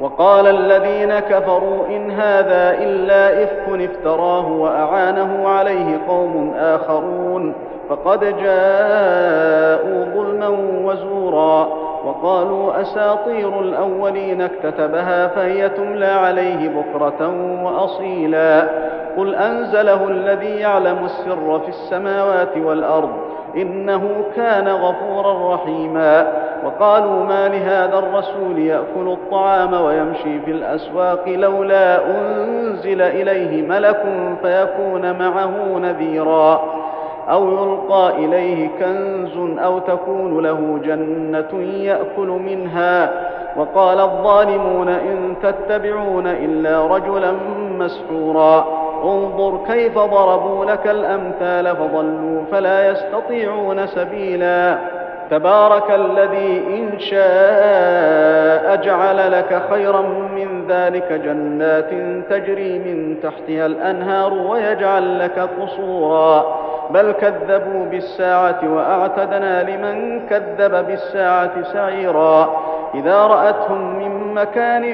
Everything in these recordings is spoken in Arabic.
وقال الذين كفروا إن هذا إلا إفك افتراه وأعانه عليه قوم آخرون فقد جاءوا ظلما وزورا وقالوا أساطير الأولين اكتتبها فهي تملى عليه بكرة وأصيلا قل أنزله الذي يعلم السر في السماوات والأرض إنه كان غفورا رحيما وقالوا ما لهذا الرسول يأكل الطعام ويمشي في الأسواق لولا أنزل إليه ملك فيكون معه نذيرا أو يلقى إليه كنز أو تكون له جنة يأكل منها. وقال الظالمون إن تتبعون إلا رجلا مسحورا. انظر كيف ضربوا لك الأمثال فضلوا فلا يستطيعون سبيلا. تبارك الذي إن شاء جعل لك خيرا من ذلك جنات تجري من تحتها الأنهار ويجعل لك قصورا. بل كذبوا بالساعة وأعتدنا لمن كذب بالساعة سعيرا. إذا رأتهم من مكان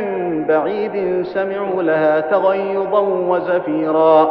بعيد سمعوا لها تغيظا وزفيرا.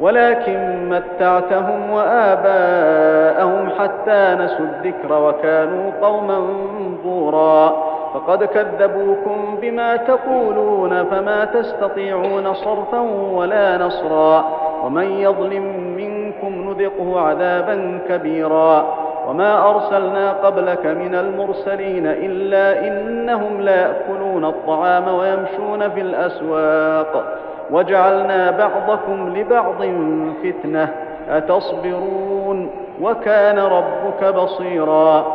ولكن متعتهم وآباءهم حتى نسوا الذكر وكانوا قوما بورا فقد كذبوكم بما تقولون فما تستطيعون صرفا ولا نصرا. ومن يظلم منكم نذقه عذابا كبيرا. وما أرسلنا قبلك من المرسلين إلا إنهم لياكلون الطعام ويمشون في الأسواق. وجعلنا بعضكم لبعض فتنة أتصبرون؟ وكان ربك بصيرا.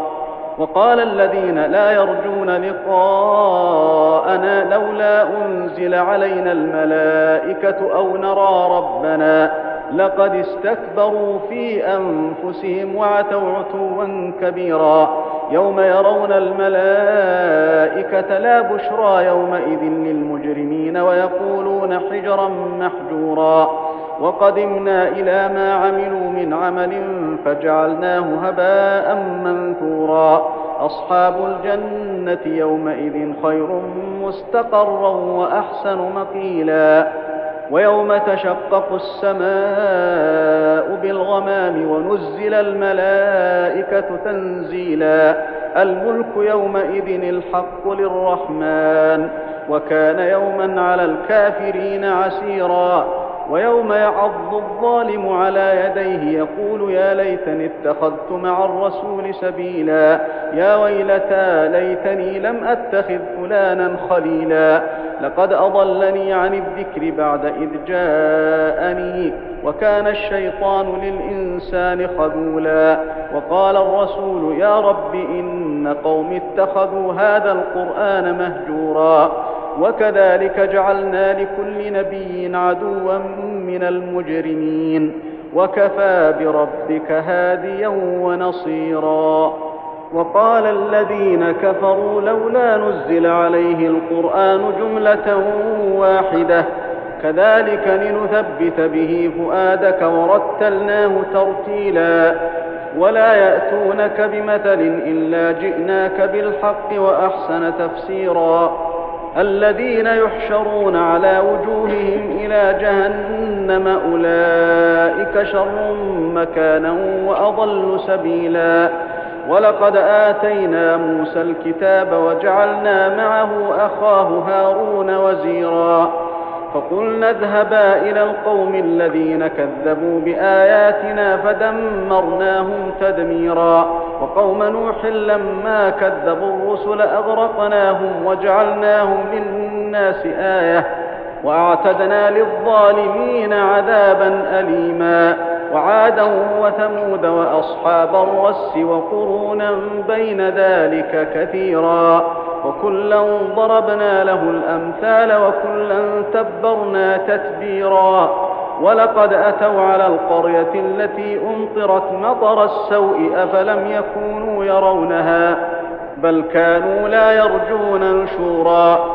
وقال الذين لا يرجون لقاءنا لولا أنزل علينا الملائكة أو نرى ربنا لقد استكبروا في أنفسهم وعتوا عتوا كبيرا. يوم يرون الملائكة لا بشرى يومئذ للمجرمين ويقولون حجرا محجورا. وقدمنا إلى ما عملوا من عمل فجعلناه هباء منثورا. أصحاب الجنة يومئذ خير مستقرا وأحسن مقيلا. ويوم تشقق السماء بالغمام ونزل الملائكة تنزيلا. الملك يومئذ الحق للرحمن وكان يوما على الكافرين عسيرا. ويوم يعض الظالم على يديه يقول يا ليتني اتخذت مع الرسول سبيلا. يا ويلتى ليتني لم أتخذ فلانا خليلا. لقد أضلني عن الذكر بعد إذ جاءني وكان الشيطان للإنسان خذولا وقال الرسول يا رب إن قوم اتخذوا هذا القرآن مهجورا وكذلك جعلنا لكل نبي عدوا من المجرمين وكفى بربك هاديا ونصيرا وقال الذين كفروا لولا نزل عليه القرآن جملة واحدة. كذلك لنثبت به فؤادك ورتلناه ترتيلا. ولا يأتونك بمثل إلا جئناك بالحق وأحسن تفسيرا. الذين يحشرون على وجوههم إلى جهنم أولئك شر مكانا وأضل سبيلا. ولقد آتينا موسى الكتاب وجعلنا معه أخاه هارون وزيرا فقلنا اذهبا إلى القوم الذين كذبوا بآياتنا فدمرناهم تدميرا وقوم نوح لما كذبوا الرسل أغرقناهم وجعلناهم للناس آية وأعتدنا للظالمين عذابا أليما وعادا وثمود وأصحاب الرس وقرونا بين ذلك كثيرا وكلا ضربنا له الأمثال وكلا تبرنا تتبيرا ولقد أتوا على القرية التي أمطرت مطر السوء أفلم يكونوا يرونها بل كانوا لا يرجون نشورا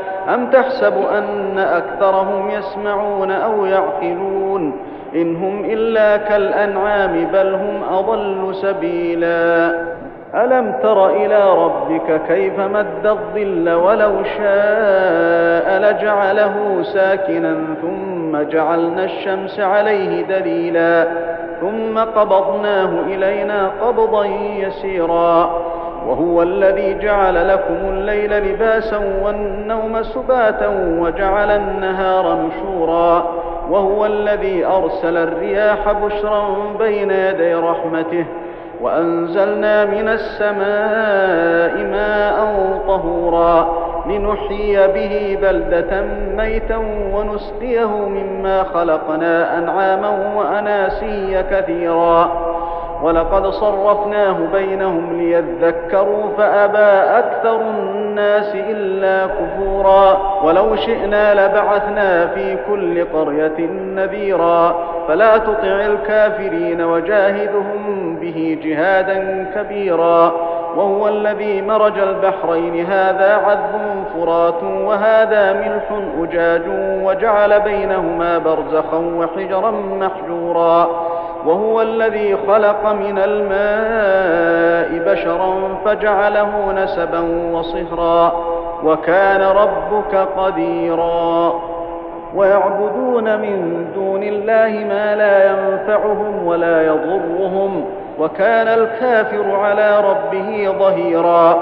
أم تحسب أن أكثرهم يسمعون أو يعقلون إن هم إلا كالأنعام بل هم أضل سبيلا ألم تر إلى ربك كيف مد الظل ولو شاء لجعله ساكنا ثم جعلنا الشمس عليه دليلا ثم قبضناه إلينا قبضا يسيرا وهو الذي جعل لكم الليل لباسا والنوم سباتا وجعل النهار نشورا وهو الذي أرسل الرياح بشرا بين يدي رحمته وأنزلنا من السماء ماء طهورا لنحيي به بلدة ميتا ونسقيه مما خلقنا أنعاما وأناسيا كثيرا ولقد صرفناه بينهم ليذكروا فأبى أكثر الناس إلا كفورا ولو شئنا لبعثنا في كل قرية نذيرا فلا تطع الكافرين وجاهدهم به جهادا كبيرا وهو الذي مرج البحرين هذا عذب فرات وهذا ملح أجاج وجعل بينهما برزخا وحجرا محجورا وهو الذي خلق من الماء بشرا فجعله نسبا وصهرا وكان ربك قديرا. ويعبدون من دون الله ما لا ينفعهم ولا يضرهم وكان الكافر على ربه ظهيرا.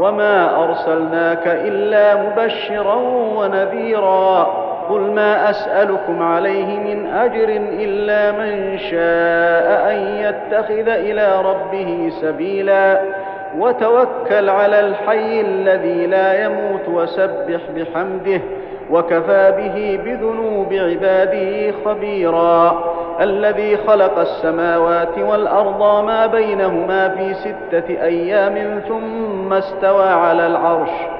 وما أرسلناك إلا مبشرا ونذيرا. قل ما أسألكم عليه من أجر إلا من شاء أن يتخذ إلى ربه سبيلا. وتوكل على الحي الذي لا يموت وسبح بحمده وكفى به بذنوب عباده خبيرا. الذي خلق السماوات والأرض ما بينهما في ستة أيام ثم استوى على العرش.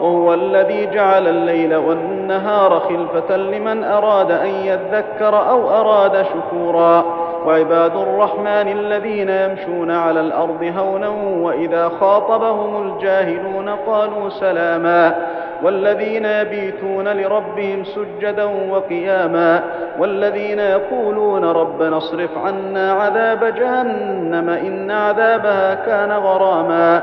وهو الذي جعل الليل والنهار خلفة لمن أراد أن يذكر أو أراد شكورا. وعباد الرحمن الذين يمشون على الأرض هونا وإذا خاطبهم الجاهلون قالوا سلاما. والذين يبيتون لربهم سجدا وقياما. والذين يقولون ربنا اصرف عنا عذاب جهنم إن عذابها كان غراما.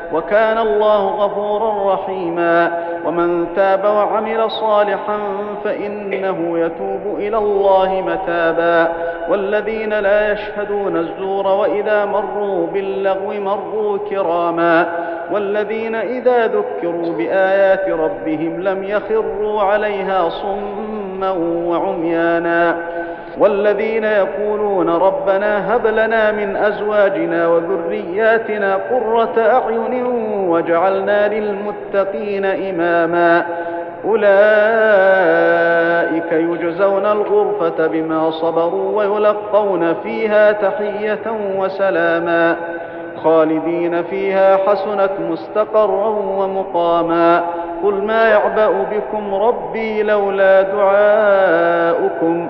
وكان الله غفورا رحيما. ومن تاب وعمل صالحا فإنه يتوب إلى الله متابا. والذين لا يشهدون الزور وإذا مروا باللغو مروا كراما. والذين إذا ذكروا بآيات ربهم لم يخروا عليها صما وعميانا. والذين يقولون ربنا هب لنا من أزواجنا وذرياتنا قرة أعين واجعلنا للمتقين إماما. أولئك يجزون الغرفة بما صبروا ويلقون فيها تحية وسلاما. خالدين فيها حسنت مستقرا ومقاما. قل ما يعبأ بكم ربي لولا دعاؤكم.